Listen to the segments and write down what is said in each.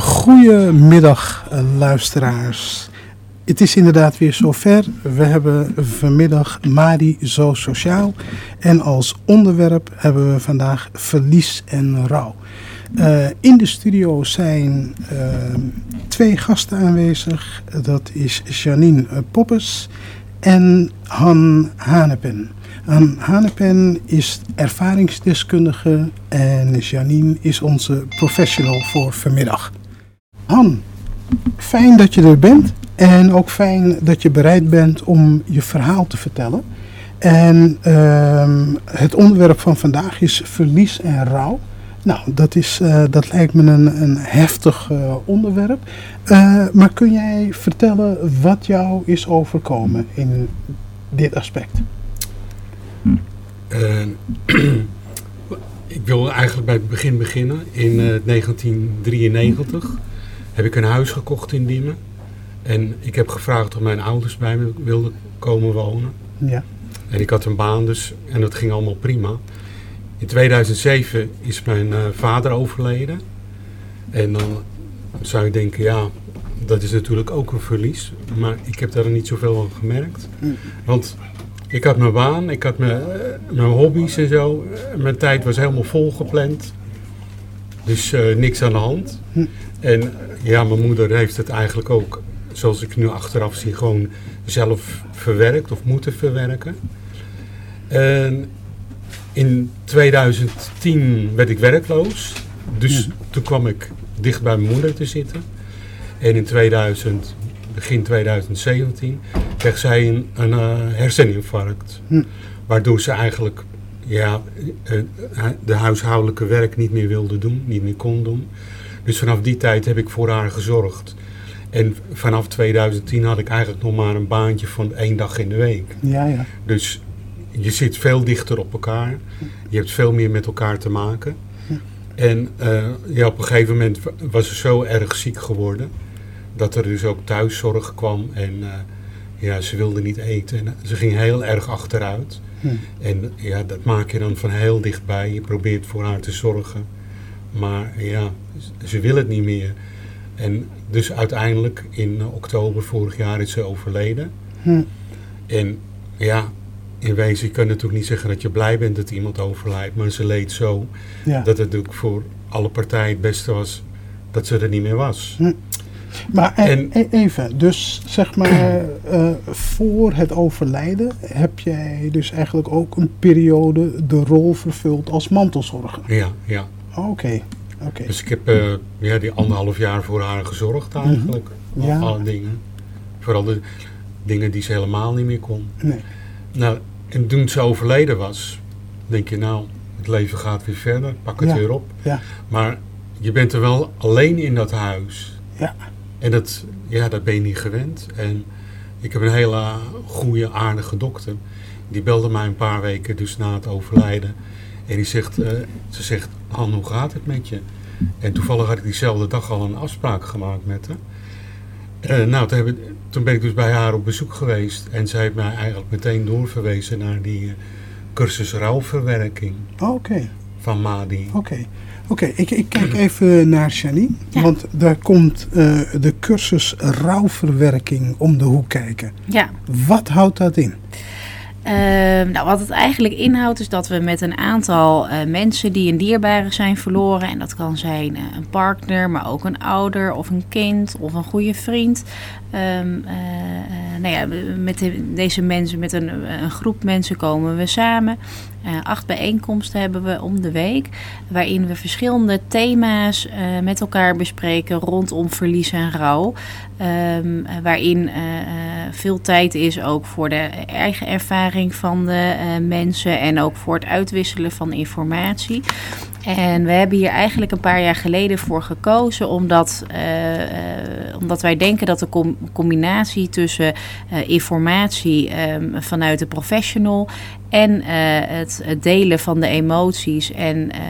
Goedemiddag luisteraars. Het is inderdaad weer zover. We hebben vanmiddag Mari Zo Sociaal. En als onderwerp hebben we vandaag verlies en rouw. Uh, in de studio zijn uh, twee gasten aanwezig. Dat is Janine Poppes en Han Hanepen. Han Hanepen is ervaringsdeskundige en Janine is onze professional voor vanmiddag. Han, fijn dat je er bent en ook fijn dat je bereid bent om je verhaal te vertellen. En uh, het onderwerp van vandaag is verlies en rouw. Nou, dat, is, uh, dat lijkt me een, een heftig uh, onderwerp. Uh, maar kun jij vertellen wat jou is overkomen in dit aspect? ik wil eigenlijk bij het begin beginnen. In 1993 heb ik een huis gekocht in Diemen. En ik heb gevraagd of mijn ouders bij me wilden komen wonen. Ja. En ik had een baan dus en dat ging allemaal prima. In 2007 is mijn uh, vader overleden. En dan zou je denken, ja, dat is natuurlijk ook een verlies. Maar ik heb daar niet zoveel van gemerkt. Want ik had mijn baan, ik had mijn, mijn hobby's en zo. Mijn tijd was helemaal volgepland. Dus uh, niks aan de hand. En ja, mijn moeder heeft het eigenlijk ook, zoals ik nu achteraf zie, gewoon zelf verwerkt of moeten verwerken. En in 2010 werd ik werkloos. Dus toen kwam ik dicht bij mijn moeder te zitten. En in 2000, begin 2017 kreeg zij een, een uh, herseninfarct. Hm. Waardoor ze eigenlijk ja, uh, de huishoudelijke werk niet meer wilde doen, niet meer kon doen. Dus vanaf die tijd heb ik voor haar gezorgd. En vanaf 2010 had ik eigenlijk nog maar een baantje van één dag in de week. Ja, ja. Dus je zit veel dichter op elkaar. Je hebt veel meer met elkaar te maken. En uh, ja, op een gegeven moment was ze zo erg ziek geworden. Dat er dus ook thuiszorg kwam. En uh, ja, ze wilde niet eten. En ze ging heel erg achteruit. Hm. En ja, dat maak je dan van heel dichtbij. Je probeert voor haar te zorgen. Maar ja, ze wil het niet meer. En dus uiteindelijk in oktober vorig jaar is ze overleden. Hm. En ja, in wezen, je kan natuurlijk niet zeggen dat je blij bent dat iemand overlijdt. Maar ze leed zo Ja. dat het natuurlijk voor alle partijen het beste was dat ze er niet meer was. Hm. Maar e- En- e- even, dus zeg maar eh, voor het overlijden heb jij dus eigenlijk ook een periode de rol vervuld als mantelzorger. Ja, ja. Oké, oké. Dus ik heb eh, ja, die anderhalf jaar voor haar gezorgd eigenlijk. Mhm. Ja. Alle dingen. Vooral de dingen die ze helemaal niet meer kon. Nee. Nou, en toen ze overleden was, denk je nou, het leven gaat weer verder, pak het Ja. weer op. Ja. Maar je bent er wel alleen in dat huis. Ja. En dat, ja, dat ben je niet gewend. En ik heb een hele goede, aardige dokter. Die belde mij een paar weken dus na het overlijden. En die zegt, eh, ze zegt, Han, hoe gaat het met je? En toevallig had ik diezelfde dag al een afspraak gemaakt met haar. Eh, nou, toen, heb ik- toen ben ik dus bij haar op bezoek geweest. En zij heeft mij eigenlijk meteen doorverwezen naar die eh, cursus rouwverwerking Oké, van Madi. oké. Oké, ik, ik kijk even naar Janine, want daar komt eh, de cursus rouwverwerking om de hoek kijken. Ja, Wat houdt dat in? Ehm, nou, wat het eigenlijk inhoudt is dat we met een aantal eh, mensen die een dierbare zijn verloren, en dat kan zijn eh, een partner, maar ook een ouder of een kind of een goede vriend. Ehm, eh, nou ja, met de- deze mensen, met een, een groep mensen komen we samen. Eh, acht bijeenkomsten hebben we om de week, waarin we verschillende thema's eh, met elkaar bespreken rondom verlies en rouw. Ehm, eh, waarin eh, veel tijd is ook voor de eigen ervaring van de mensen en ook voor het uitwisselen van informatie. En we hebben hier eigenlijk een paar jaar geleden voor gekozen, omdat, omdat wij denken dat de com- combinatie tussen informatie ehm, vanuit de professional en eh, het, delen van de emoties en eh,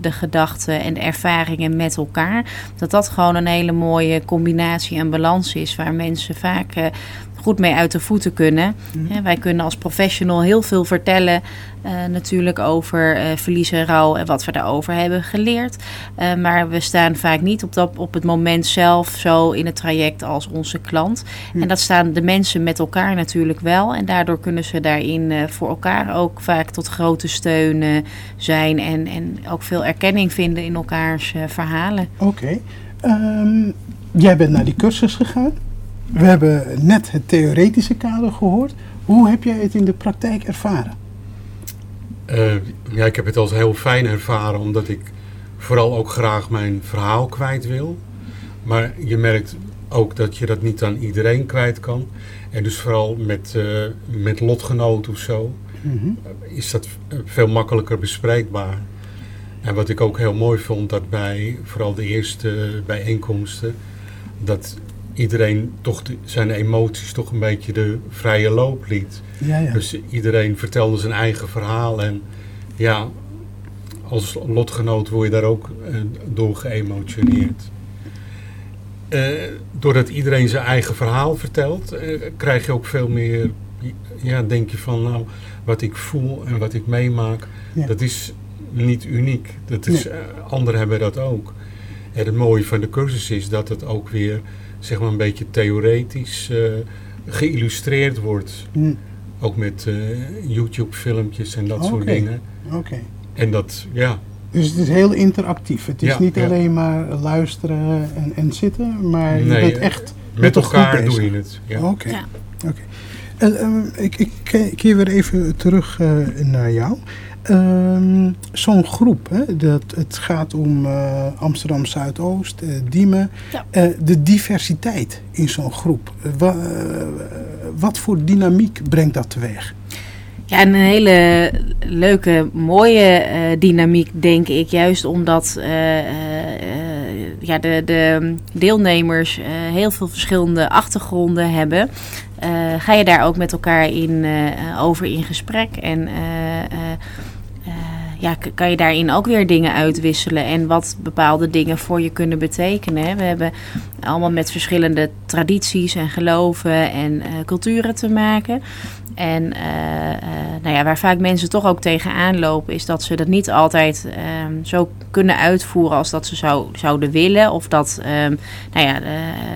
de gedachten en de ervaringen met elkaar, dat dat gewoon een hele mooie combinatie en balans is waar mensen vaak eh, goed mee uit de voeten kunnen. Mhm. Wij kunnen als professional heel veel vertellen eh, natuurlijk over eh, verlies en rouw en wat we daarover hebben geleerd. Eh, maar we staan vaak niet op, dat, op het moment zelf zo in het traject als onze klant. Hm. En dat staan de mensen met elkaar natuurlijk wel. En daardoor kunnen ze daarin voor elkaar ook vaak tot grote steun zijn. En, en ook veel erkenning vinden in elkaars verhalen. Oké. Ehm, jij bent naar die cursus gegaan. We hebben net het theoretische kader gehoord. Hoe heb jij het in de praktijk ervaren? Eh, ja, ik heb het als heel fijn ervaren, omdat ik vooral ook graag mijn verhaal kwijt wil. Maar je merkt ook dat je dat niet aan iedereen kwijt kan. En dus vooral met, eh, met lotgenoten of zo Mhm. is dat eh, veel makkelijker bespreekbaar. En wat ik ook heel mooi vond, dat bij vooral de eerste bijeenkomsten, dat iedereen toch de- zijn emoties toch een beetje de vrije loop liet. Ja, ja. Dus iedereen vertelde zijn eigen verhaal. En ja, als lotgenoot word je daar ook eh, door geëmotioneerd. Eh, doordat iedereen zijn eigen verhaal vertelt, eh, krijg je ook veel meer. Ja, denk je van, nou, wat ik voel en wat ik meemaak, Ja. dat is niet uniek. Dat is, Nee. anderen hebben dat ook. En het mooie van de cursus is dat het ook weer, zeg maar, een beetje theoretisch eh, geïllustreerd wordt. Hm, Ook met eh, YouTube-filmpjes en dat soort dingen. Oké. En dat, ja, Dus het is heel interactief. Het is Ja, niet ja. alleen maar luisteren en, en zitten, maar je bent eh, echt met groep elkaar bezig. doe je het. Ja. Oké. Ja. Oké. En, ehm, ik, ik ke- keer weer even terug eh, naar jou. Ehm, Zo'n groep, hè, dat, het gaat om eh, Amsterdam Zuidoost, eh, Diemen. Ja. Eh, de diversiteit in zo'n groep. Wa- wat voor dynamiek brengt dat teweeg? Ja, een hele leuke, mooie dynamiek, denk ik. Juist omdat ja, de, de deelnemers heel veel verschillende achtergronden hebben. ga je daar ook met elkaar in, over in gesprek. En kan je daarin ook weer dingen uitwisselen. En wat bepaalde dingen voor je kunnen betekenen. We hebben allemaal met verschillende tradities en geloven en eh, culturen te maken. En eh, eh, nou ja, waar vaak mensen toch ook tegenaan lopen, is dat ze dat niet altijd ehm, zo kunnen uitvoeren als dat ze zou, zouden willen. Of dat ehm, nou ja,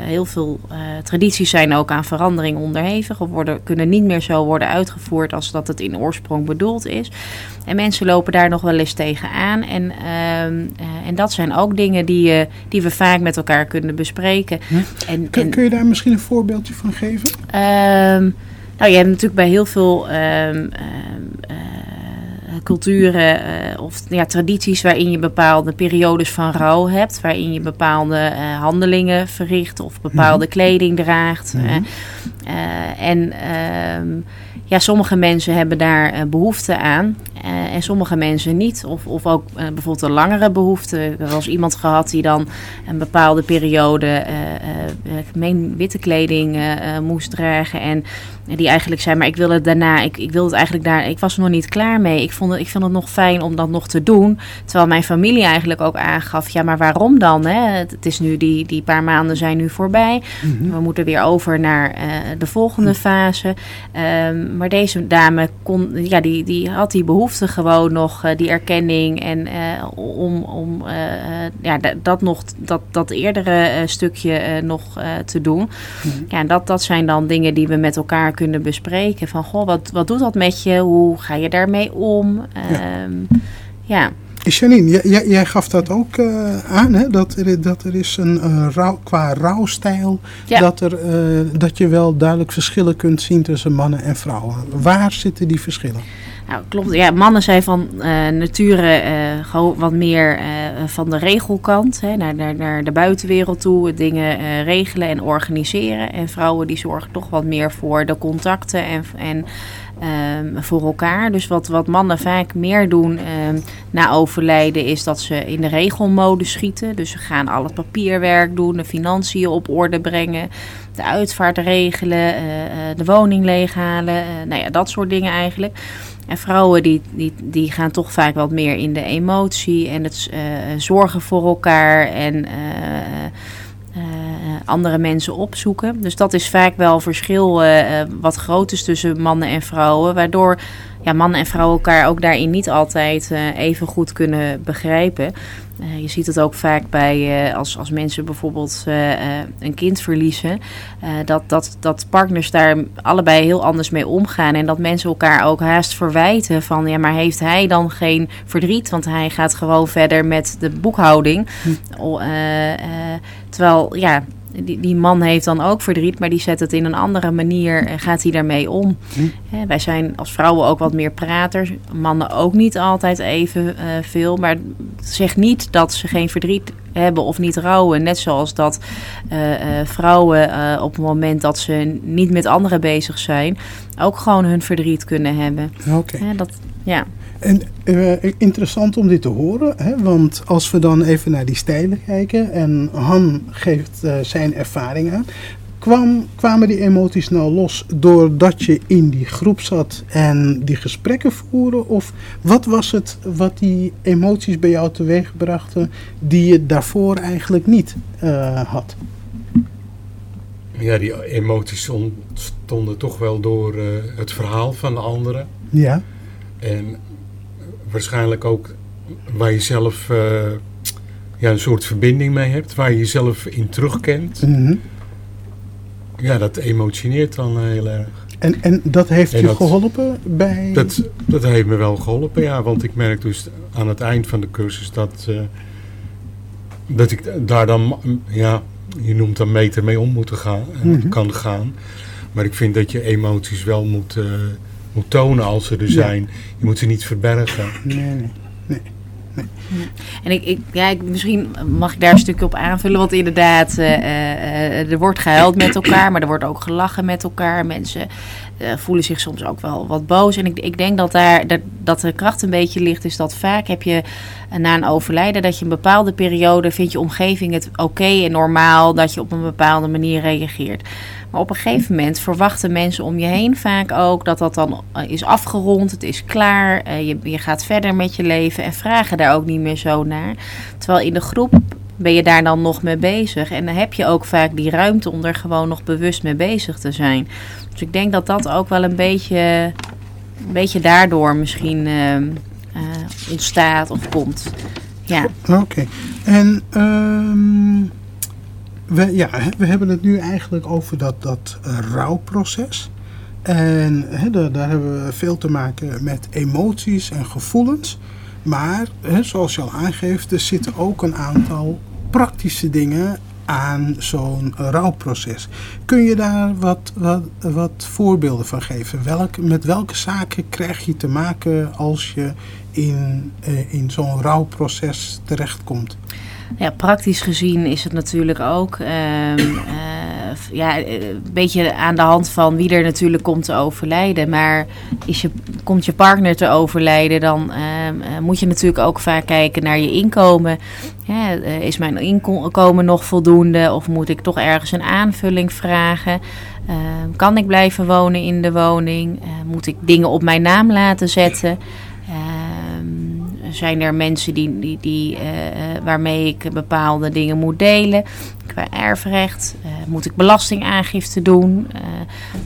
heel veel tradities zijn ook aan verandering onderhevig. Of worden, kunnen niet meer zo worden uitgevoerd als dat het in oorsprong bedoeld is. En mensen lopen daar nog wel eens tegenaan. En, ehm, eh, en dat zijn ook dingen die, eh, die we vaak met elkaar kunnen bespreken. En, Kun, en- kun je daar misschien een voorbeeldje van geven? Ehm, nou, je hebt natuurlijk bij heel veel ehm, eh, culturen of ja, tradities waarin je bepaalde periodes van rouw hebt, waarin je bepaalde handelingen verricht of bepaalde kleding draagt. Mhm. en ja, sommige mensen hebben daar eh, behoefte aan eh, en sommige mensen niet. Of, of ook eh, bijvoorbeeld een langere behoefte. Ik heb wel eens iemand gehad die dan een bepaalde periode witte kleding moest dragen. En die eigenlijk zei, maar ik wil het daarna, ik, ik wil het eigenlijk daar, ik was er nog niet klaar mee. Ik vond het, ik vind het nog fijn om dat nog te doen. Terwijl mijn familie eigenlijk ook aangaf, ja, maar waarom dan? Hè? Het, het is nu, die, die paar maanden zijn nu voorbij. Mhm. We moeten weer over naar de volgende fase. Ehm, maar deze dame kon, ja, die, die had die behoefte gewoon nog, eh, die erkenning. En eh, om, om eh, ja, da- dat, nog, dat, dat eerdere stukje nog te doen. Mhm. Ja, en dat, dat zijn dan dingen die we met elkaar kunnen bespreken. Van, goh, wat, wat doet dat met je? Hoe ga je daarmee om? Ehm, ja. Janine, jij, gaf dat ook eh, aan, hè? Dat, er, dat er is een eh, rouw, qua rouwstijl, Ja. dat, er, eh, dat je wel duidelijk verschillen kunt zien tussen mannen en vrouwen. Waar zitten die verschillen? Nou, klopt. Ja, mannen zijn van eh, nature eh, gewoon wat meer eh, van de regelkant. Hè, naar, naar, naar de buitenwereld toe, dingen regelen en organiseren. En vrouwen die zorgen toch wat meer voor de contacten en, en ehm, voor elkaar. Dus wat, wat mannen vaak meer doen ehm, na overlijden is dat ze in de regelmode schieten. Dus ze gaan al het papierwerk doen, de financiën op orde brengen de uitvaart regelen, de woning leeghalen. eh, nou ja, dat soort dingen eigenlijk. En vrouwen die, die, die gaan toch vaak wat meer in de emotie en het eh, zorgen voor elkaar en eh, eh, andere mensen opzoeken. Dus dat is vaak wel verschil wat groot is tussen mannen en vrouwen. Waardoor ja, mannen en vrouwen elkaar ook daarin niet altijd uh, even goed kunnen begrijpen. Uh, je ziet het ook vaak bij uh, als, als mensen bijvoorbeeld een kind verliezen. dat, dat, dat partners daar allebei heel anders mee omgaan. En dat mensen elkaar ook haast verwijten van ja, maar heeft hij dan geen verdriet? Want hij gaat gewoon verder met de boekhouding. Hm. terwijl ja, die, die man heeft dan ook verdriet, maar die zet het in een andere manier en gaat hij daarmee om. Hm. wij zijn als vrouwen ook wat meer praters, mannen ook niet altijd even uh, veel, maar zeg niet dat ze geen verdriet hebben of niet rouwen. Net zoals dat uh, uh, vrouwen op het moment dat ze niet met anderen bezig zijn, ook gewoon hun verdriet kunnen hebben. Oké. dat, ja. En uh, interessant om dit te horen, hè? want als we dan even naar die stijlen kijken en Han geeft uh, zijn ervaring aan, kwam, kwamen die emoties nou los doordat je in die groep zat en die gesprekken voeren? Of wat was het wat die emoties bij jou teweeg brachten die je daarvoor eigenlijk niet uh, had? Ja, die emoties ontstonden toch wel door het verhaal van de anderen. Ja. En waarschijnlijk ook waar je zelf uh, ja, een soort verbinding mee hebt, waar je jezelf in terugkent. Mm Ja, dat emotioneert dan uh, heel erg. En, en dat heeft en je dat, geholpen bij... Dat, dat heeft me wel geholpen, ja. Want ik merk dus aan het eind van de cursus dat, uh, dat ik daar dan, ja, je noemt dan meter mee om moeten gaan, mm -hmm. kan gaan. Maar ik vind dat je emoties wel moet moet tonen als ze er zijn. Je moet ze niet verbergen. Nee, nee. nee. Nee. En ik, ik, ja, ik, misschien mag ik daar een stukje op aanvullen. Want inderdaad, uh, uh, er wordt gehuild met elkaar, maar er wordt ook gelachen met elkaar. Mensen uh, voelen zich soms ook wel wat boos. En ik, ik denk dat daar dat, dat de kracht een beetje ligt, is dat vaak heb je na een overlijden dat je een bepaalde periode vindt je omgeving het oké en normaal dat je op een bepaalde manier reageert. Maar op een gegeven moment verwachten mensen om je heen vaak ook dat dat dan eh, is afgerond, het is klaar, je, je gaat verder met je leven en vragen daar ook niet meer zo naar. Terwijl in de groep ben je daar dan nog mee bezig. En dan heb je ook vaak die ruimte om er gewoon nog bewust mee bezig te zijn. Dus ik denk dat dat ook wel een beetje, een beetje daardoor misschien uh, uh, ontstaat of komt. Ja. Oké. En um, we, ja, we hebben het nu eigenlijk over dat, dat rouwproces. En daar, daar, hebben we veel te maken met emoties en gevoelens. Maar, zoals je al aangeeft, er zitten ook een aantal praktische dingen aan zo'n rouwproces. Kun je daar wat, wat, wat voorbeelden van geven? Welk, met welke zaken krijg je te maken als je in, uh, in zo'n rouwproces terechtkomt? Ja, praktisch gezien is het natuurlijk ook uh, uh, ja, een beetje aan de hand van wie er natuurlijk komt te overlijden. Maar is je, komt je partner te overlijden, dan uh, moet je natuurlijk ook vaak kijken naar je inkomen. Ja, is mijn inkomen nog voldoende of moet ik toch ergens een aanvulling vragen? Ehm, kan ik blijven wonen in de woning? moet ik dingen op mijn naam laten zetten? Zijn er mensen die, die, die, uh, waarmee ik bepaalde dingen moet delen. Qua erfrecht uh, moet ik belastingaangifte doen. Uh,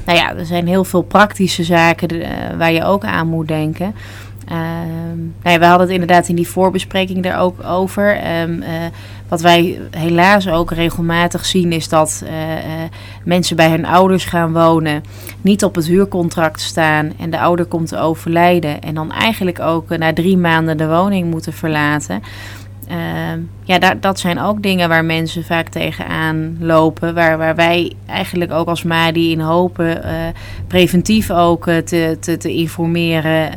nou ja, er zijn heel veel praktische zaken waar je ook aan moet denken. Uh, nou ja, we hadden het inderdaad in die voorbespreking er ook over. Uh, wat wij helaas ook regelmatig zien is dat uh, mensen bij hun ouders gaan wonen, niet op het huurcontract staan en de ouder komt te overlijden en dan eigenlijk ook na drie maanden de woning moeten verlaten. Ehm, ja, dat, dat zijn ook dingen waar mensen vaak tegenaan lopen. Waar, waar wij eigenlijk ook als MADI in hopen preventief ook te, te, te informeren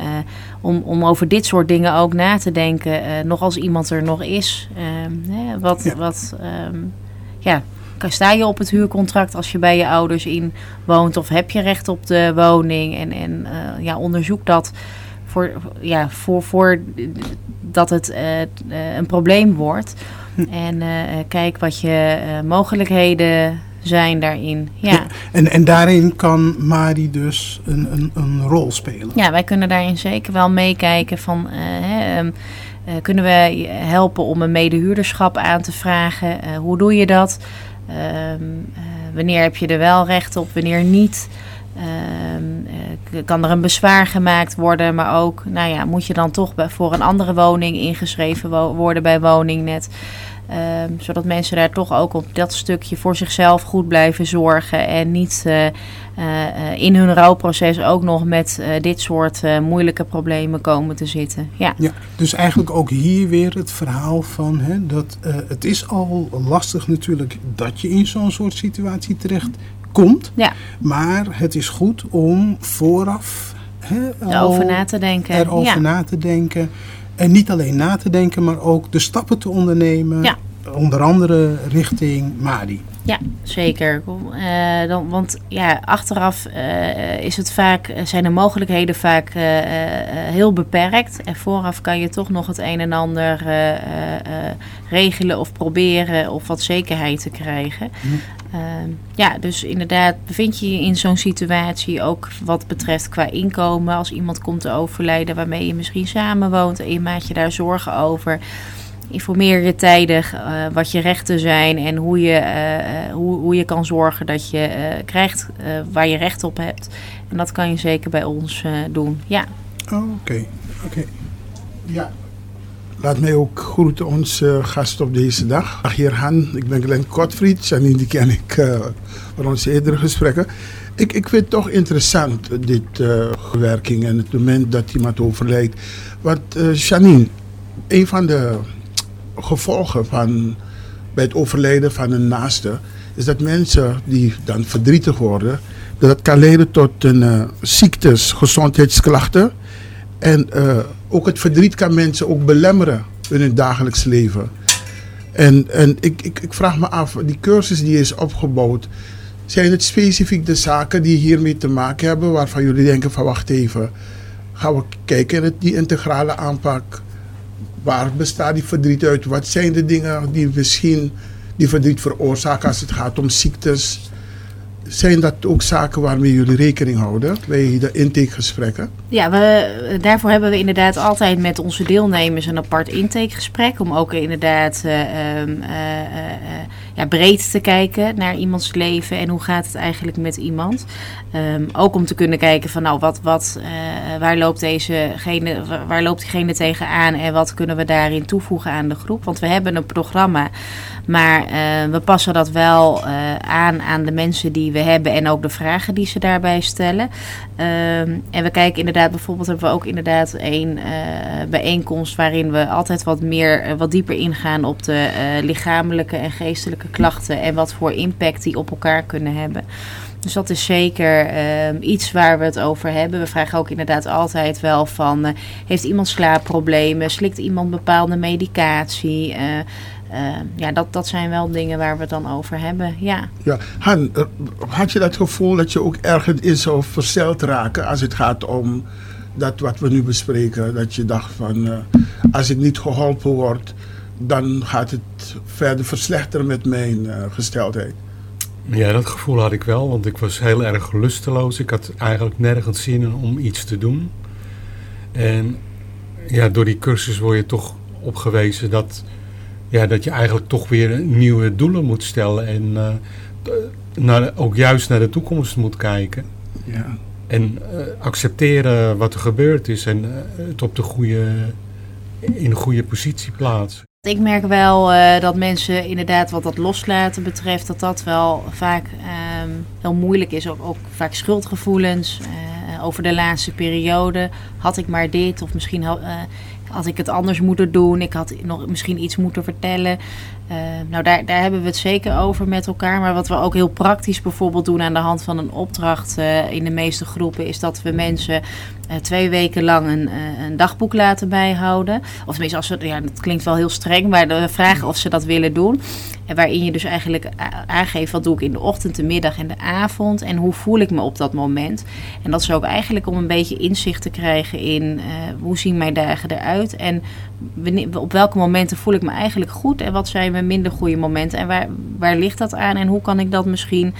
om, om over dit soort dingen ook na te denken. Uh, nog als iemand er nog is. Uh, hè, wat, ja. wat um, ja, sta je op het huurcontract als je bij je ouders in woont? Of heb je recht op de woning? En, en uh, ja, onderzoek dat voor, ja, voor, voor dat het een probleem wordt. Hm. En kijk wat je mogelijkheden zijn daarin. Ja. ja. en, en daarin kan Mari dus een, een, een rol spelen. Ja, wij kunnen daarin zeker wel meekijken van... Uh, hè, um, uh, kunnen we helpen om een medehuurderschap aan te vragen? Uh, hoe doe je dat? Ehm, wanneer heb je er wel recht op, wanneer niet? Ehm, kan er een bezwaar gemaakt worden, maar ook, nou ja, moet je dan toch voor een andere woning ingeschreven worden bij Woningnet? Ehm, zodat mensen daar toch ook op dat stukje voor zichzelf goed blijven zorgen. En niet uh, uh, in hun rouwproces ook nog met dit soort moeilijke problemen komen te zitten. Ja. ja, dus eigenlijk ook hier weer het verhaal van hè, dat het is al lastig natuurlijk dat je in zo'n soort situatie terecht komt. Ja. Maar het is goed om vooraf hè, erover na te denken. Erover na te denken. En niet alleen na te denken, maar ook de stappen te ondernemen. Onder andere richting Madi. Ja, zeker. Uh, dan, want ja, achteraf uh, is het vaak, zijn de mogelijkheden vaak uh, heel beperkt. En vooraf kan je toch nog het een en ander regelen of proberen of wat zekerheid te krijgen. Ehm, ja, dus inderdaad, bevind je je in zo'n situatie ook wat betreft qua inkomen. Als iemand komt te overlijden waarmee je misschien samenwoont en je maakt je daar zorgen over. Informeer je tijdig uh, wat je rechten zijn en hoe je, uh, hoe, hoe je kan zorgen dat je krijgt waar je recht op hebt. En dat kan je zeker bij ons doen. Ja. Oké, oké. Ja, Laat mij ook groeten onze gast op deze dag. Hier Han, ik ben Glenn Kotfried. Janine die ken ik van onze eerdere gesprekken. Ik, ik vind het toch interessant, dit werking en het moment dat iemand overlijdt. Want Janine, een van de gevolgen van, bij het overlijden van een naaste... is dat mensen die dan verdrietig worden... dat het kan leiden tot een, ziektes, gezondheidsklachten... En uh, ook het verdriet kan mensen ook belemmeren in hun dagelijks leven. En, en ik, ik, ik vraag me af, die cursus die is opgebouwd, zijn het specifiek de zaken die hiermee te maken hebben, waarvan jullie denken van wacht even, gaan we kijken in die integrale aanpak. Waar bestaat die verdriet uit? Wat zijn de dingen die misschien die verdriet veroorzaken als het gaat om ziektes? Zijn dat ook zaken waarmee jullie rekening houden bij de intakegesprekken? Ja, we, daarvoor hebben we inderdaad altijd met onze deelnemers een apart intakegesprek. Om ook inderdaad uh, uh, uh, ja, breed te kijken naar iemands leven en hoe gaat het eigenlijk met iemand. Um, ook om te kunnen kijken van nou, wat, wat, waar, loopt dezegene, waar loopt diegene tegenaan en wat kunnen we daarin toevoegen aan de groep. Want we hebben een programma, maar we passen dat wel aan aan de mensen die we hebben en ook de vragen die ze daarbij stellen. Um, en we kijken inderdaad, bijvoorbeeld hebben we ook inderdaad een bijeenkomst waarin we altijd wat meer, wat dieper ingaan op de lichamelijke en geestelijke klachten en wat voor impact die op elkaar kunnen hebben. Dus dat is zeker uh, iets waar we het over hebben. We vragen ook inderdaad altijd wel van... Uh, heeft iemand slaapproblemen? Slikt iemand bepaalde medicatie? Uh, ja, dat, dat zijn wel dingen waar we het dan over hebben, ja. Ja, Han, had je dat gevoel dat je ook ergens in zou verzeld raken... als het gaat om dat wat we nu bespreken? Dat je dacht van, als ik niet geholpen word... dan gaat het verder verslechteren met mijn gesteldheid. Ja, dat gevoel had ik wel, want ik was heel erg lusteloos. Ik had eigenlijk nergens zin in om iets te doen. En ja, door die cursus word je toch opgewezen dat, ja, dat je eigenlijk toch weer nieuwe doelen moet stellen. En uh, naar, ook juist naar de toekomst moet kijken. Ja. En uh, accepteren wat er gebeurd is en het op de goede, in de goede positie plaatsen. Ik merk wel uh, dat mensen inderdaad wat dat loslaten betreft, dat dat wel vaak um, heel moeilijk is. Ook, ook vaak schuldgevoelens uh, over de laatste periode. Had ik maar dit of misschien uh, had ik het anders moeten doen. Ik had nog misschien iets moeten vertellen. Uh, nou, daar, daar hebben we het zeker over met elkaar. Maar wat we ook heel praktisch bijvoorbeeld doen aan de hand van een opdracht uh, in de meeste groepen, is dat we mensen uh, twee weken lang een, een, dagboek laten bijhouden. Of tenminste, als ze, ja, dat klinkt wel heel streng, maar we vragen of ze dat willen doen. En waarin je dus eigenlijk aangeeft wat doe ik in de ochtend, de middag en de avond. En hoe voel ik me op dat moment. En dat is ook eigenlijk om een beetje inzicht te krijgen in hoe zien mijn dagen eruit. En op welke momenten voel ik me eigenlijk goed en wat zijn minder goede momenten en waar, waar ligt dat aan en hoe kan ik dat misschien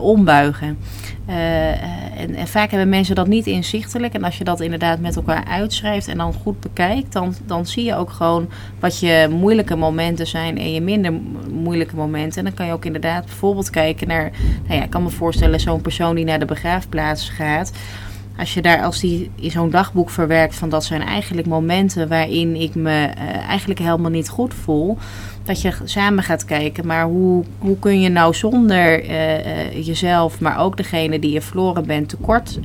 ombuigen. en, en, vaak hebben mensen dat niet inzichtelijk. En als je dat inderdaad met elkaar uitschrijft en dan goed bekijkt, dan, dan zie je ook gewoon wat je moeilijke momenten zijn en je minder moeilijke momenten. En dan kan je ook inderdaad bijvoorbeeld kijken naar, nou ja, ik kan me voorstellen, zo'n persoon die naar de begraafplaats gaat als je daar als die in zo'n dagboek verwerkt van dat zijn eigenlijk momenten waarin ik me uh, eigenlijk helemaal niet goed voel. Dat je samen gaat kijken, maar hoe, hoe kun je nou zonder uh, jezelf, maar ook degene die je verloren bent, tekort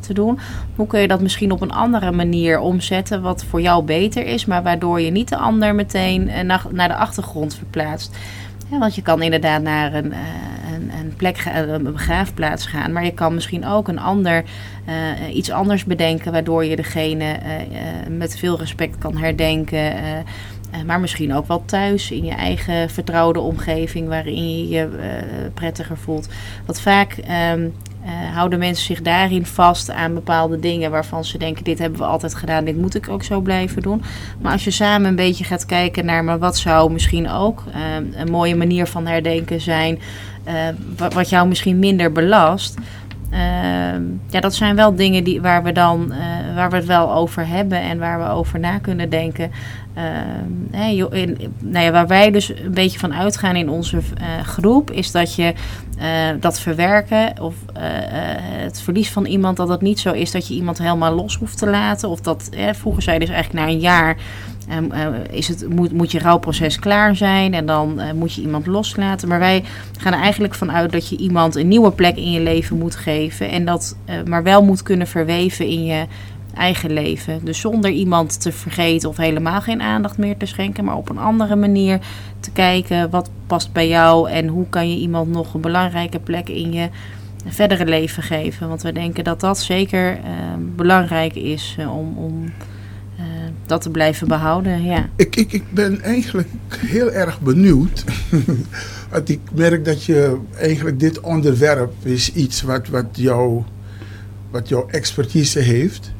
te doen? Hoe kun je dat misschien op een andere manier omzetten, wat voor jou beter is, maar waardoor je niet de ander meteen naar, naar de achtergrond verplaatst? Want je kan inderdaad naar een, een, een plek, een begraafplaats gaan, maar je kan misschien ook een ander uh, iets anders bedenken, waardoor je degene uh, met veel respect kan herdenken. maar misschien ook wel thuis in je eigen vertrouwde omgeving, waarin je je prettiger voelt. Wat vaak um, houden mensen zich daarin vast aan bepaalde dingen waarvan ze denken: dit hebben we altijd gedaan, dit moet ik ook zo blijven doen. Maar als je samen een beetje gaat kijken naar, maar wat zou misschien ook een mooie manier van herdenken zijn, wat jou misschien minder belast. Ehm, ja, dat zijn wel dingen die, waar, we dan, uh, waar we het wel over hebben en waar we over na kunnen denken. Uh, in, nou ja, waar wij dus een beetje van uitgaan in onze uh, groep, is dat je dat verwerken of het verlies van iemand, dat het niet zo is dat je iemand helemaal los hoeft te laten. Of dat, vroeger zei dus eigenlijk na een jaar is het, moet, moet je rouwproces klaar zijn en dan uh, moet je iemand loslaten. Maar wij gaan er eigenlijk vanuit dat je iemand een nieuwe plek in je leven moet geven. En dat uh, maar wel moet kunnen verweven in je eigen leven. Dus zonder iemand te vergeten of helemaal geen aandacht meer te schenken. Maar op een andere manier te kijken wat past bij jou. En hoe kan je iemand nog een belangrijke plek in je verdere leven geven. Want we denken dat dat zeker belangrijk is om... om dat te blijven behouden, ja. Ik, ik, ik ben eigenlijk heel erg benieuwd. Want ik merk dat je eigenlijk dit onderwerp is iets wat, wat, jou, wat jouw expertise heeft.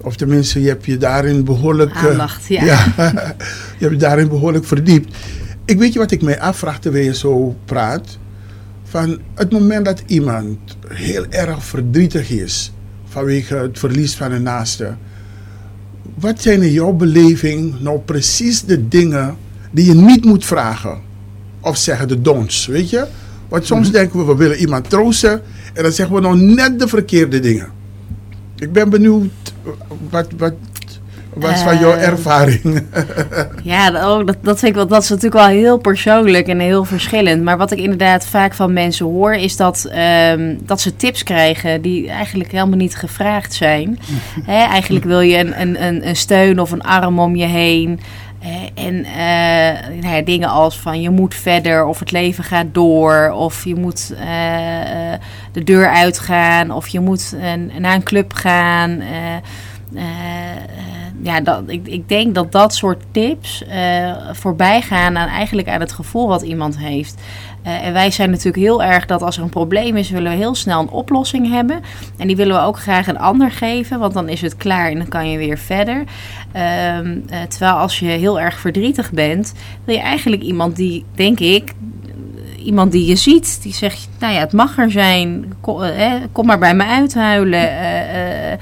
Of tenminste, je hebt je daarin behoorlijk... Eh, Aandacht, ja. ja. je hebt je daarin behoorlijk verdiept. Ik weet je wat ik mij afvraag terwijl je zo praat? Van het moment dat iemand heel erg verdrietig is vanwege het verlies van een naaste wat zijn in jouw beleving nou precies de dingen die je niet moet vragen? Of zeggen de dons, weet je? Want soms mhm. denken we, we willen iemand troosten. En dan zeggen we nou net de verkeerde dingen. Ik ben benieuwd, wat, wat, wat is van jouw eh, ervaring? ja, dat, dat, dat, vind ik wel, dat is natuurlijk wel heel persoonlijk en heel verschillend. Maar wat ik inderdaad vaak van mensen hoor, is dat, um, dat ze tips krijgen die eigenlijk helemaal niet gevraagd zijn. eigenlijk wil je een, een, een steun of een arm om je heen. En uh, nou ja, dingen als van je moet verder of het leven gaat door of je moet uh, de deur uitgaan of je moet uh, naar een club gaan ja, dat, ik, ik denk dat dat soort tips uh, voorbij gaan aan eigenlijk aan het gevoel wat iemand heeft. Uh, en wij zijn natuurlijk heel erg dat als er een probleem is, willen we heel snel een oplossing hebben. En die willen we ook graag een ander geven, want dan is het klaar en dan kan je weer verder. Uh, terwijl als je heel erg verdrietig bent, wil je eigenlijk iemand die, denk ik, iemand die je ziet, die zegt, nou ja, het mag er zijn, kom, kom maar bij me uithuilen uh,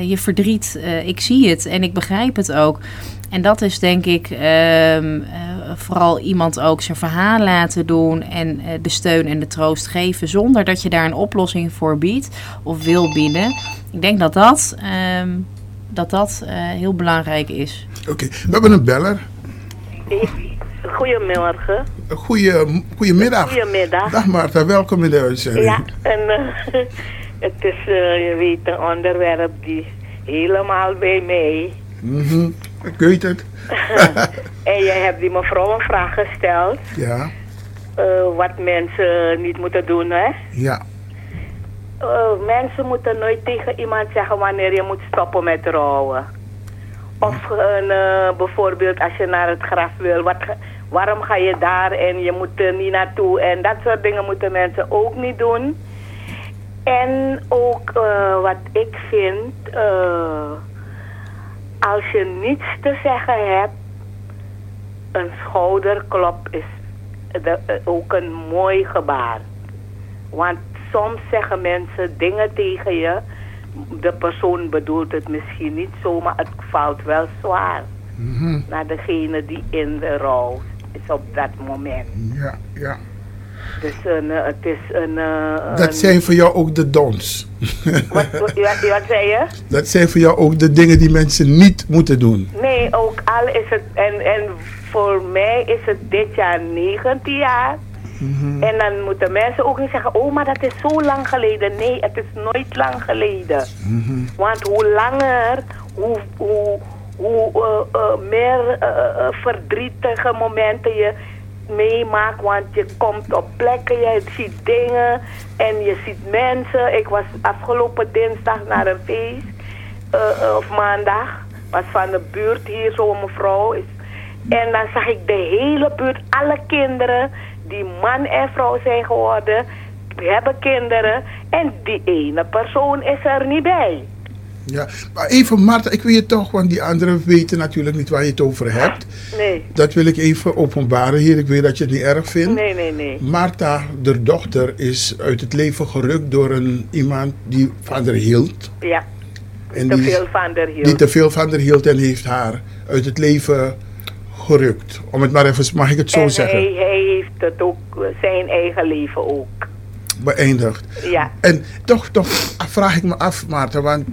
je verdriet, uh, ik zie het en ik begrijp het ook. En dat is denk ik uh, vooral iemand ook zijn verhaal laten doen en de steun en de troost geven zonder dat je daar een oplossing voor biedt of wil bieden. Ik denk dat dat, ehm, dat, dat heel belangrijk is. Oké, we hebben een beller. Goedemorgen. Goeie, goedemiddag. Goedemiddag. Dag Marta, welkom in de uitzending. Ja, en Het is, uh, je weet, een onderwerp die helemaal bij mij. Mhm, ik weet het. en je hebt die mevrouw een vraag gesteld. Ja. Uh, wat mensen niet moeten doen, hè? Ja. Uh, mensen moeten nooit tegen iemand zeggen wanneer je moet stoppen met rouwen. Of bijvoorbeeld als je naar het graf wil, wat, waarom ga je daar en je moet er niet naartoe. En dat soort dingen moeten mensen ook niet doen. En ook uh, wat ik vind, uh, als je niets te zeggen hebt, een schouderklop is de, uh, ook een mooi gebaar. Want soms zeggen mensen dingen tegen je. De persoon bedoelt het misschien niet zo, maar het valt wel zwaar. Mhm. Naar degene die in de rouw is op dat moment. Ja, ja. Dus een, eh, het is een... eh, Dat een- zijn voor jou ook de dons. Wat, wat, wat, zei je? Dat zijn voor jou ook de dingen die mensen niet moeten doen. Nee, ook al is het... En, en voor mij is het dit jaar 19 jaar. En dan moeten mensen ook niet zeggen... Oh, maar dat is zo lang geleden. Nee, het is nooit lang geleden. Want hoe langer, hoe, hoe, hoe eh, eh, meer eh, eh, verdrietige momenten je meemaakt. Want je komt op plekken, je ziet dingen en je ziet mensen. Ik was afgelopen dinsdag naar een feest, eh, eh, of maandag, was van de buurt hier, zo'n mevrouw. Is, en dan zag ik de hele buurt, alle kinderen, die man en vrouw zijn geworden, hebben kinderen. En die ene persoon is er niet bij. Ja, maar even Marta, ik wil je toch, want die anderen weten natuurlijk niet waar je het over hebt. Nee, Dat wil ik even openbaren hier. Ik weet dat je het niet erg vindt. nee, nee, nee. Marta, de dochter, is uit het leven gerukt door een, iemand die van haar hield. Ja, En te die, veel van der hield. die te veel van haar hield en heeft haar uit het leven gerukt. Om het maar even, mag ik het zo en zeggen, Hij, hij heeft het ook, zijn eigen leven ook. beëindigd. Ja, En toch, toch vraag ik me af, Maarten, want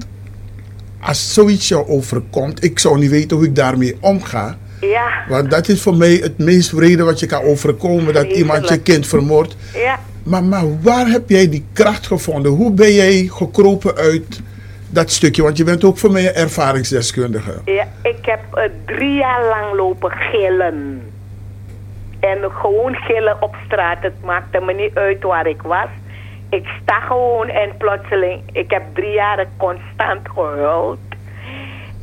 als zoiets jou overkomt, ik zou niet weten hoe ik daarmee omga. ja, Want dat is voor mij het meest wrede wat je kan overkomen, dat iemand je kind vermoordt. ja. Maar, maar waar heb jij die kracht gevonden? Hoe ben jij gekropen uit dat stukje? Want je bent ook voor mij een ervaringsdeskundige. Ja, ik heb eh, drie jaar lang lopen gillen. En gewoon gillen op straat. Het maakte me niet uit waar ik was. Ik sta gewoon en plotseling... Ik heb drie jaar constant gehuild.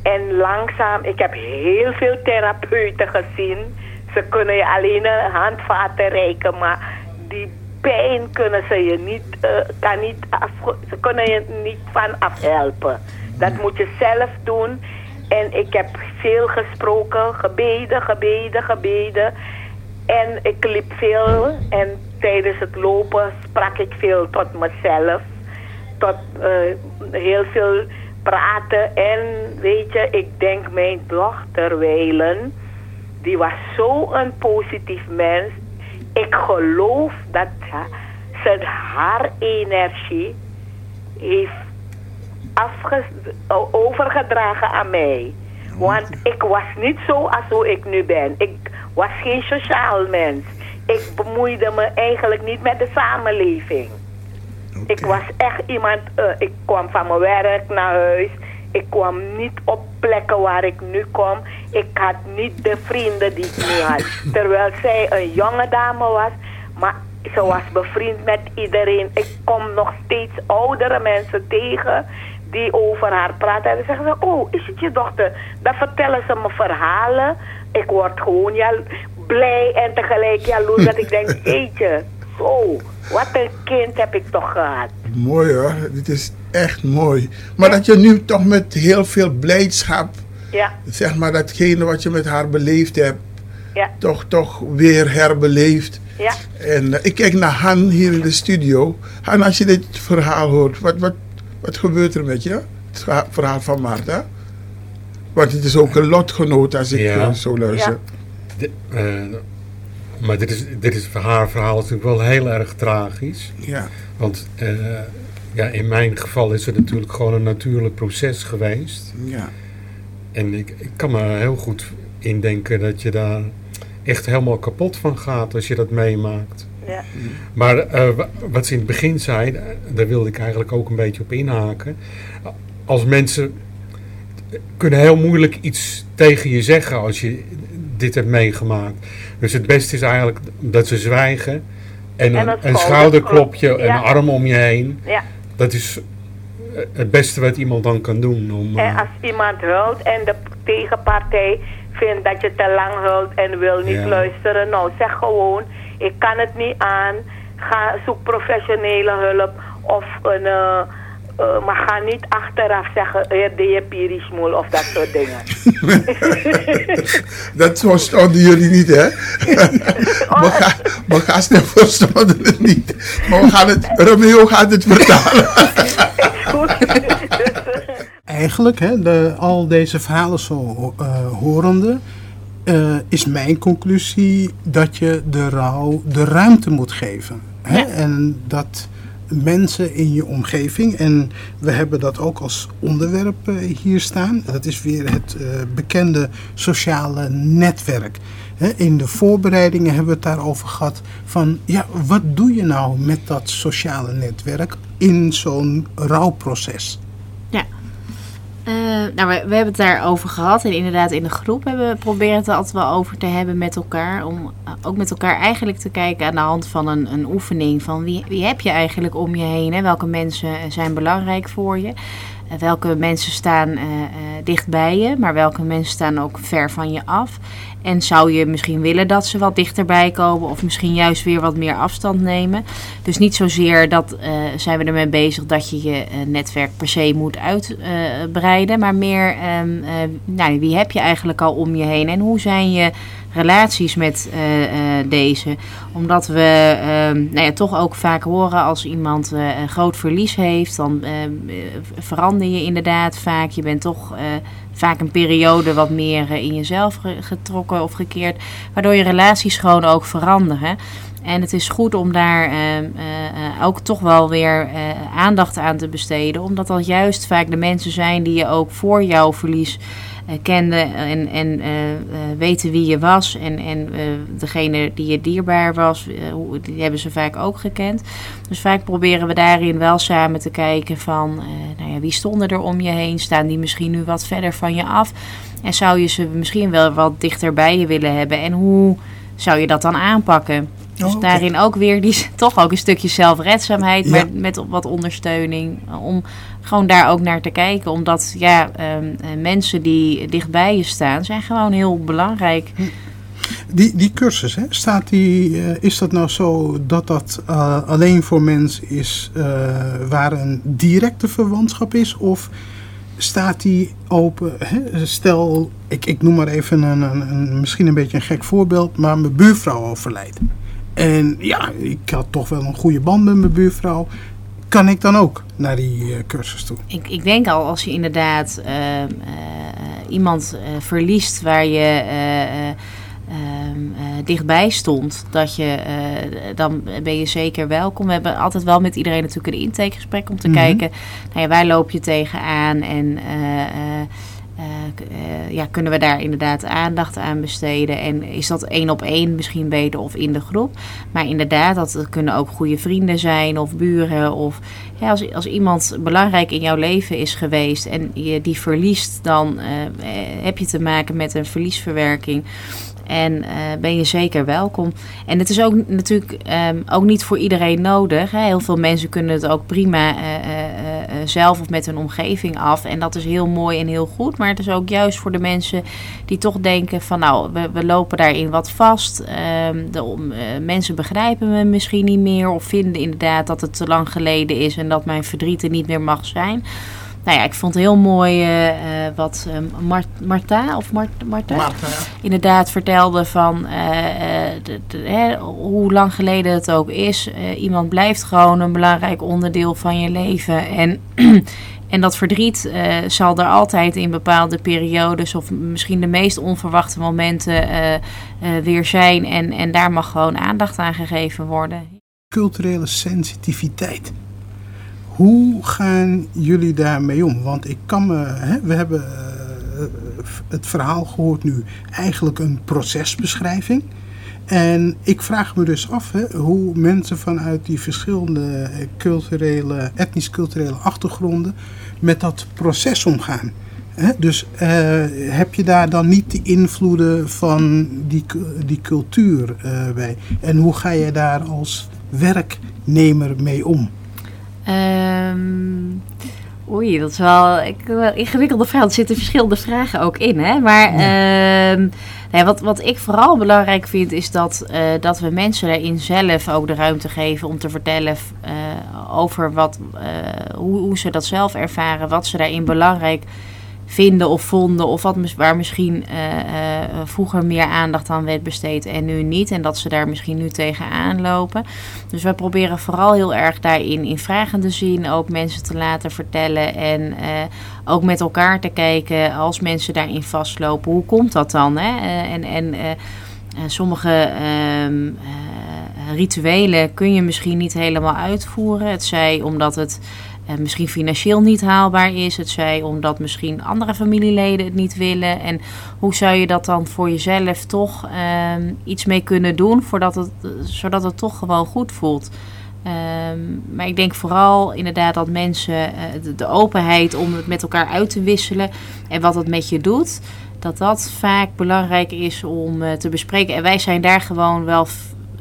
En langzaam... Ik heb heel veel therapeuten gezien. Ze kunnen je alleen een handvaten reiken, maar die pijn kunnen ze je niet, eh, kan niet af, ze kunnen je niet van afhelpen. Dat moet je zelf doen. En ik heb veel gesproken, gebeden, gebeden, gebeden. En ik liep veel en tijdens het lopen sprak ik veel tot mezelf. Tot eh, heel veel praten. En weet je, ik denk mijn dochter Weilen, die was zo'n positief mens. Ik geloof dat ze haar energie heeft overgedragen aan mij. Want ik was niet zo als hoe ik nu ben. Ik was geen sociaal mens. Ik bemoeide me eigenlijk niet met de samenleving. Ik was echt iemand, eh, ik kwam van mijn werk naar huis. Ik kwam niet op plekken waar ik nu kom. Ik had niet de vrienden die ik nu had. Terwijl zij een jonge dame was, maar ze was bevriend met iedereen. Ik kom nog steeds oudere mensen tegen die over haar praten. En dan zeggen ze, oh, is het je dochter? Dan vertellen ze me verhalen. Ik word gewoon ja, blij en tegelijk jaloers dat ik denk, eetje, zo, wat een kind heb ik toch gehad. Mooi hoor, dit is echt mooi. Maar dat je nu toch met heel veel blijdschap, Ja, zeg maar datgene wat je met haar beleefd hebt, ja, toch, toch weer herbeleeft. ja. En eh, ik kijk naar Han hier in de studio. Han, als je dit verhaal hoort, wat, wat, wat gebeurt er met je? Het verha- verhaal van Maarten. Want het is ook een lotgenoot als ik Ja. eh, zo luister. De- eh, maar dit is, dit is haar verhaal is natuurlijk wel heel erg tragisch. Ja. Want eh, ja, in mijn geval is het natuurlijk gewoon een natuurlijk proces geweest. ja. En ik, ik kan me heel goed indenken dat je daar echt helemaal kapot van gaat als je dat meemaakt. ja. Maar eh, wa- wat ze in het begin zei, daar wilde ik eigenlijk ook een beetje op inhaken. Als mensen kunnen heel moeilijk iets tegen je zeggen als je dit hebt meegemaakt. Dus het beste is eigenlijk dat ze zwijgen en En een, schouderklopje, schouderklop, ja. een arm om je heen. ja. Dat is eh, het beste wat iemand dan kan doen. Om, eh, En als iemand huilt en de tegenpartij vindt dat je te lang huilt en wil niet Ja. luisteren, nou zeg gewoon, ik kan het niet aan. Ga zoek professionele hulp of een, eh, Uh, maar ga niet achteraf zeggen, er de je pirismoel of dat soort dingen. dat verstonden jullie niet, hè? we, gaan, we gaan verstonden het niet. Maar we gaan het, Romeo gaat het vertalen. Eigenlijk, hè, de, al deze verhalen zo uh, horende, uh, is mijn conclusie dat je de rouw de ruimte moet geven. Hè? Ja. En dat mensen in je omgeving. En we hebben dat ook als onderwerp uh, hier staan. Dat is weer het uh, bekende sociale netwerk. In de voorbereidingen hebben we het daarover gehad. Van ja, wat doe je nou met dat sociale netwerk in zo'n rouwproces? Ja. Uh, nou, we, hebben het daarover gehad. En inderdaad, in de groep hebben we proberen het altijd wel over te hebben met elkaar. Om ook met elkaar eigenlijk te kijken aan de hand van een, een oefening. Van wie, wie heb je eigenlijk om je heen? Hè? Welke mensen zijn belangrijk voor je? Uh, welke mensen staan uh, dicht bij je, maar welke mensen staan ook ver van je af? En zou je misschien willen dat ze wat dichterbij komen of misschien juist weer wat meer afstand nemen? Dus niet zozeer dat uh, zijn we ermee bezig dat je je uh, netwerk per se moet uitbreiden, uh, maar meer um, nou, wie heb je eigenlijk al om je heen en hoe zijn je relaties met deze? Omdat we nou ja, toch ook vaak horen als iemand een groot verlies heeft, dan je inderdaad vaak. Je bent toch vaak een periode wat meer in jezelf getrokken of gekeerd. Waardoor je relaties gewoon ook veranderen. En het is goed om daar uh, ook toch wel weer aandacht aan te besteden. Omdat dat juist vaak de mensen zijn die je ook voor jouw verlies kende en, en weten wie je was. En, en degene die je dierbaar was, die hebben ze vaak ook gekend. Dus vaak proberen we daarin wel samen te kijken van nou ja, wie stonden er om je heen? Staan die misschien nu wat verder van je af? En zou je ze misschien wel wat dichter bij je willen hebben? En hoe zou je dat dan aanpakken? Dus Oh, daarin ook weer die, toch ook een stukje zelfredzaamheid, Ja. maar met wat ondersteuning. Om gewoon daar ook naar te kijken. Omdat ja, ehm, eh, mensen die dichtbij je staan, zijn gewoon heel belangrijk. Die, die cursus, hè, staat die, eh, is dat nou zo dat dat eh, alleen voor mensen is waar een directe verwantschap is? Of staat die open? Hè? Stel, ik, ik noem maar even een, een, een, misschien een beetje een gek voorbeeld, maar mijn buurvrouw overlijdt. En ja, ik had toch wel een goede band met mijn buurvrouw. Kan ik dan ook naar die eh, cursus toe? Ik, ik denk al als je inderdaad ehm, eh, iemand eh, verliest waar je eh, eh, ehm, eh, dichtbij stond, dat je, dan ben je zeker welkom. We hebben altijd wel met iedereen natuurlijk een intakegesprek om te Mhm. kijken, nou ja, waar loop je tegenaan en eh, eh, ja, kunnen we daar inderdaad aandacht aan besteden? En is dat één op één misschien beter of in de groep? Maar inderdaad, dat kunnen ook goede vrienden zijn of buren. Of als, als iemand belangrijk in jouw leven is geweest en je die verliest, dan eh, heb je te maken met een verliesverwerking. En eh, ben je zeker welkom. En het is ook natuurlijk ehm, ook niet voor iedereen nodig. Hè. Heel veel mensen kunnen het ook prima eh, eh, zelf of met hun omgeving af. En dat is heel mooi en heel goed. Maar het is ook juist voor de mensen die toch denken van nou, we, we lopen daarin wat vast. Ehm, de, mensen begrijpen me misschien niet meer. Of vinden inderdaad dat het te lang geleden is en dat mijn verdriet er niet meer mag zijn. Nou ja, ik vond het heel mooi eh, eh, wat eh, Mart, Marta of Mart, Marta Marta, ja. inderdaad vertelde van eh, eh, de- de- hè, hoe lang geleden het ook is. Eh, iemand blijft gewoon een belangrijk onderdeel van je leven. En, en dat verdriet eh, zal er altijd in bepaalde periodes of misschien de meest onverwachte momenten eh, eh, weer zijn. En, en daar mag gewoon aandacht aan gegeven worden. culturele sensitiviteit. Hoe gaan jullie daarmee om? Want ik kan me, hè, we hebben eh, het verhaal gehoord nu, eigenlijk een procesbeschrijving. En ik vraag me dus af hè, hoe mensen vanuit die verschillende eh, culturele, etnisch-culturele achtergronden met dat proces omgaan. Hè, dus eh, heb je daar dan niet de invloeden van die, die cultuur bij? En hoe ga je daar als werknemer mee om? Ehm, Oei, dat is wel ik, wel ingewikkelde vraag. Er zitten verschillende vragen ook in. Hè? Maar ehm, nee, wat, wat ik vooral belangrijk vind, is dat, eh, dat we mensen daarin zelf ook de ruimte geven om te vertellen eh, over wat, eh, hoe, hoe ze dat zelf ervaren, wat ze daarin belangrijk vinden of vonden. Of wat, waar misschien eh, eh, vroeger meer aandacht aan werd besteed en nu niet. En dat ze daar misschien nu tegenaan lopen. Dus wij proberen vooral heel erg daarin in vragende zin ook mensen te laten vertellen. En eh, ook met elkaar te kijken als mensen daarin vastlopen. Hoe komt dat dan? Hè? En en sommige ehm, eh, rituelen kun je misschien niet helemaal uitvoeren. Het zij omdat het misschien financieel niet haalbaar is. Het zij omdat misschien andere familieleden het niet willen. En hoe zou je dat dan voor jezelf toch ehm, iets mee kunnen doen, het, zodat het toch gewoon goed voelt? Ehm, maar ik denk vooral inderdaad dat mensen eh, de, openheid om het met elkaar uit te wisselen en wat het met je doet, dat dat vaak belangrijk is om eh, te bespreken. En wij zijn daar gewoon wel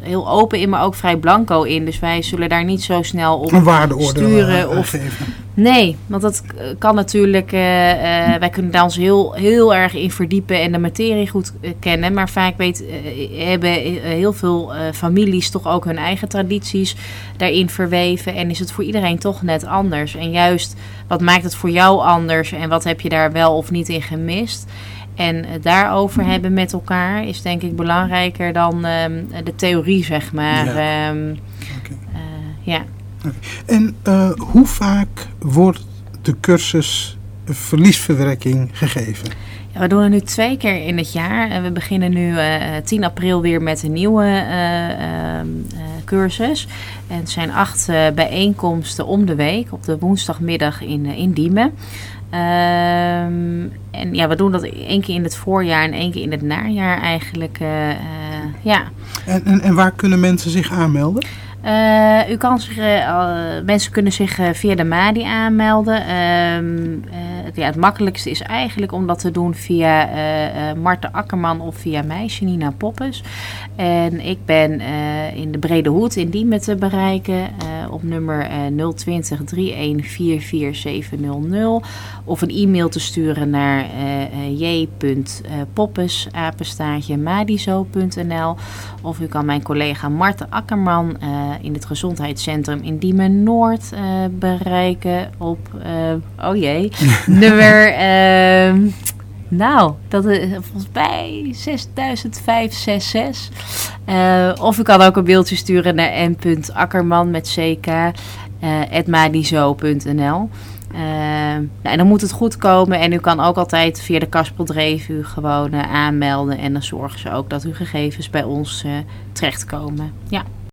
heel open in, maar ook vrij blanco in. Dus wij zullen daar niet zo snel op Een sturen eh, of geven. Nee, want dat kan natuurlijk. eh, eh, wij kunnen daar ons heel, heel erg in verdiepen en de materie goed kennen. Maar vaak weet, hebben heel veel families toch ook hun eigen tradities daarin verweven. En is het voor iedereen toch net anders. En juist wat maakt het voor jou anders en wat heb je daar wel of niet in gemist? En het daarover hebben met elkaar is denk ik belangrijker dan ehm, de theorie, zeg maar. Ja. Ehm, eh, ja. En eh, hoe vaak wordt de cursus verliesverwerking gegeven? We doen het nu twee keer in het jaar. En we beginnen nu eh 10 april weer met een nieuwe eh, ehm, eh, cursus. En het zijn acht eh, bijeenkomsten om de week op de woensdagmiddag in, eh, in Diemen. Ehm, en ja, we doen dat één keer in het voorjaar en één keer in het najaar eigenlijk. eh, eh, ja. En, en, en waar kunnen mensen zich aanmelden? Eh, u kan zich, eh, mensen kunnen zich eh, via de MADI aanmelden. Ehm, eh, het- ja, het makkelijkste is eigenlijk om dat te doen via eh eh Marten Akkerman of via mij, Janina Poppes. En ik ben eh, in de Brede Hoed in Diemen te bereiken op nummer eh 020 3144700. Of een e-mail te sturen naar j.poppes, madizo.nl. Of u kan mijn collega Marten Akkerman in het gezondheidscentrum in Diemen Noord bereiken op, oh jee, nummer, ehm, nou, dat is volgens mij 6566. Eh, of u kan ook een mailtje sturen naar m.akkerman met ck, @madizo.nl. Eh, nou, en dan moet het goed komen. En u kan ook altijd via de Kaspeldreef u gewoon eh, aanmelden. En dan zorgen ze ook dat uw gegevens bij ons eh, terechtkomen. Ja.